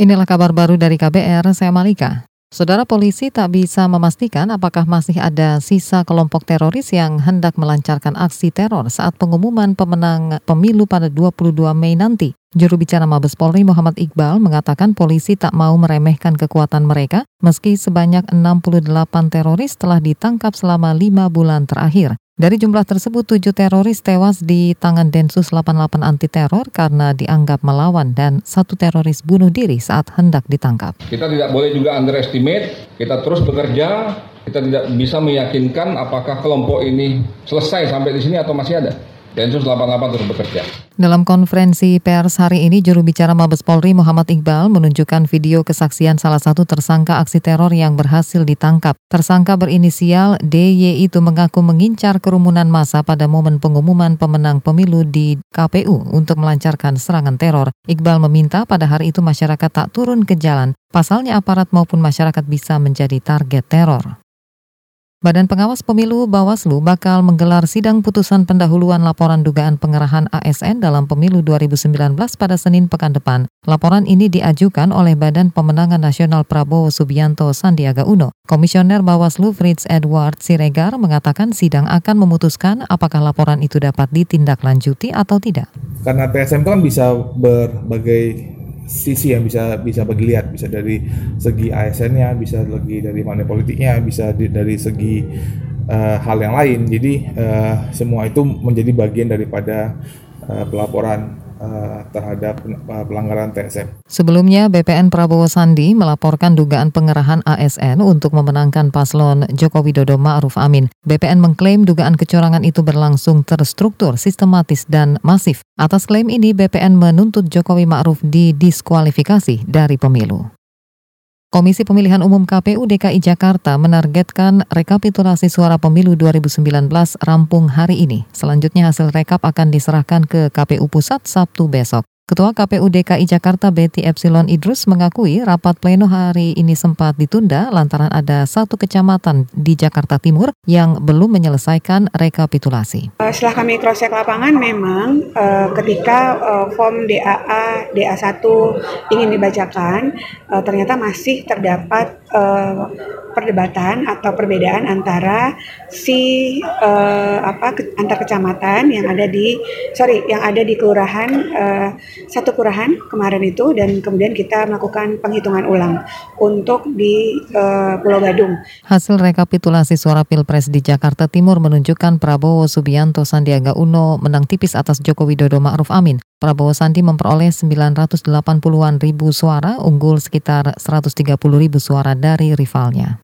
Inilah kabar baru dari KBR, saya Malika. Saudara polisi tak bisa memastikan apakah masih ada sisa kelompok teroris yang hendak melancarkan aksi teror saat pengumuman pemenang pemilu pada 22 Mei nanti. Juru bicara Mabes Polri Muhammad Iqbal mengatakan polisi tak mau meremehkan kekuatan mereka meski sebanyak 68 teroris telah ditangkap selama lima bulan terakhir. Dari jumlah tersebut, tujuh teroris tewas di tangan Densus 88 anti teror karena dianggap melawan dan satu teroris bunuh diri saat hendak ditangkap. Kita tidak boleh juga underestimate, kita terus bekerja, kita tidak bisa meyakinkan apakah kelompok ini selesai sampai di sini atau masih ada. Densus 88 terus bekerja. Dalam konferensi pers hari ini, juru bicara Mabes Polri Muhammad Iqbal menunjukkan video kesaksian salah satu tersangka aksi teror yang berhasil ditangkap. Tersangka berinisial DY itu mengaku mengincar kerumunan massa pada momen pengumuman pemenang pemilu di KPU untuk melancarkan serangan teror. Iqbal meminta pada hari itu masyarakat tak turun ke jalan. Pasalnya aparat maupun masyarakat bisa menjadi target teror. Badan Pengawas Pemilu Bawaslu bakal menggelar sidang putusan pendahuluan laporan dugaan pengerahan ASN dalam pemilu 2019 pada Senin pekan depan. Laporan ini diajukan oleh Badan Pemenangan Nasional Prabowo Subianto Sandiaga Uno. Komisioner Bawaslu Fritz Edward Siregar mengatakan sidang akan memutuskan apakah laporan itu dapat ditindaklanjuti atau tidak. Karena TSM kan bisa berbagai sisi yang bisa bisa bagi lihat. Bisa dari segi ASN-nya bisa lagi dari mana politiknya bisa di, dari segi uh, hal yang lain. Jadi uh, semua itu menjadi bagian daripada uh, pelaporan uh, terhadap pelanggaran TSM. Sebelumnya, BPN Prabowo Sandi melaporkan dugaan pengerahan ASN untuk memenangkan paslon Joko Widodo Ma'ruf Amin. BPN mengklaim dugaan kecurangan itu berlangsung terstruktur, sistematis, dan masif. Atas klaim ini, BPN menuntut Jokowi Ma'ruf didiskualifikasi dari pemilu. Komisi Pemilihan Umum KPU DKI Jakarta menargetkan rekapitulasi suara pemilu 2019 rampung hari ini. Selanjutnya hasil rekap akan diserahkan ke KPU Pusat Sabtu besok. Ketua KPU DKI Jakarta Betty Epsilon Idrus mengakui rapat pleno hari ini sempat ditunda lantaran ada satu kecamatan di Jakarta Timur yang belum menyelesaikan rekapitulasi. Eh, setelah kami cross check lapangan memang uh, ketika uh, form DAA DA1 ingin dibacakan ternyata masih terdapat perdebatan atau perbedaan antara si apa antar kecamatan yang ada di sorry yang ada di kelurahan satu kelurahan kemarin itu dan kemudian kita melakukan penghitungan ulang untuk di uh, Pulau Gadung. Hasil rekapitulasi suara Pilpres di Jakarta Timur menunjukkan Prabowo Subianto Sandiaga Uno menang tipis atas Joko Widodo Ma'ruf Amin. Prabowo Sandi memperoleh 980-an ribu suara, unggul sekitar 130 ribu suara dari rivalnya.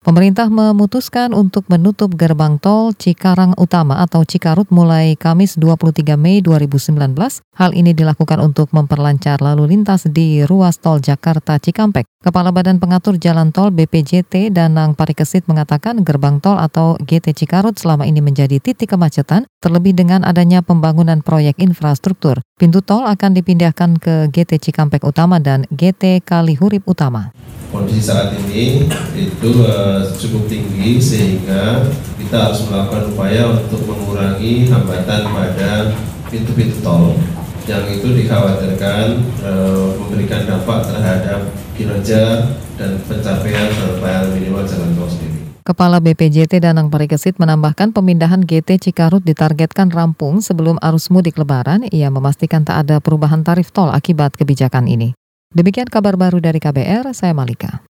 Pemerintah memutuskan untuk menutup gerbang tol Cikarang Utama atau Cikarut mulai Kamis 23 Mei 2019. Hal ini dilakukan untuk memperlancar lalu lintas di ruas tol Jakarta Cikampek. Kepala Badan Pengatur Jalan Tol BPJT Danang Parikesit mengatakan gerbang tol atau GT Cikarut selama ini menjadi titik kemacetan, terlebih dengan adanya pembangunan proyek infrastruktur. Pintu tol akan dipindahkan ke GT Cikampek Utama dan GT Kalihurip Utama kondisi saat ini itu uh, cukup tinggi sehingga kita harus melakukan upaya untuk mengurangi hambatan pada pintu-pintu tol yang itu dikhawatirkan uh, memberikan dampak terhadap kinerja dan pencapaian survival minimal jalan tol sendiri. Kepala BPJT Danang Parikesit menambahkan pemindahan GT Cikarut ditargetkan rampung sebelum arus mudik lebaran. Ia memastikan tak ada perubahan tarif tol akibat kebijakan ini. Demikian kabar baru dari KBR, saya Malika.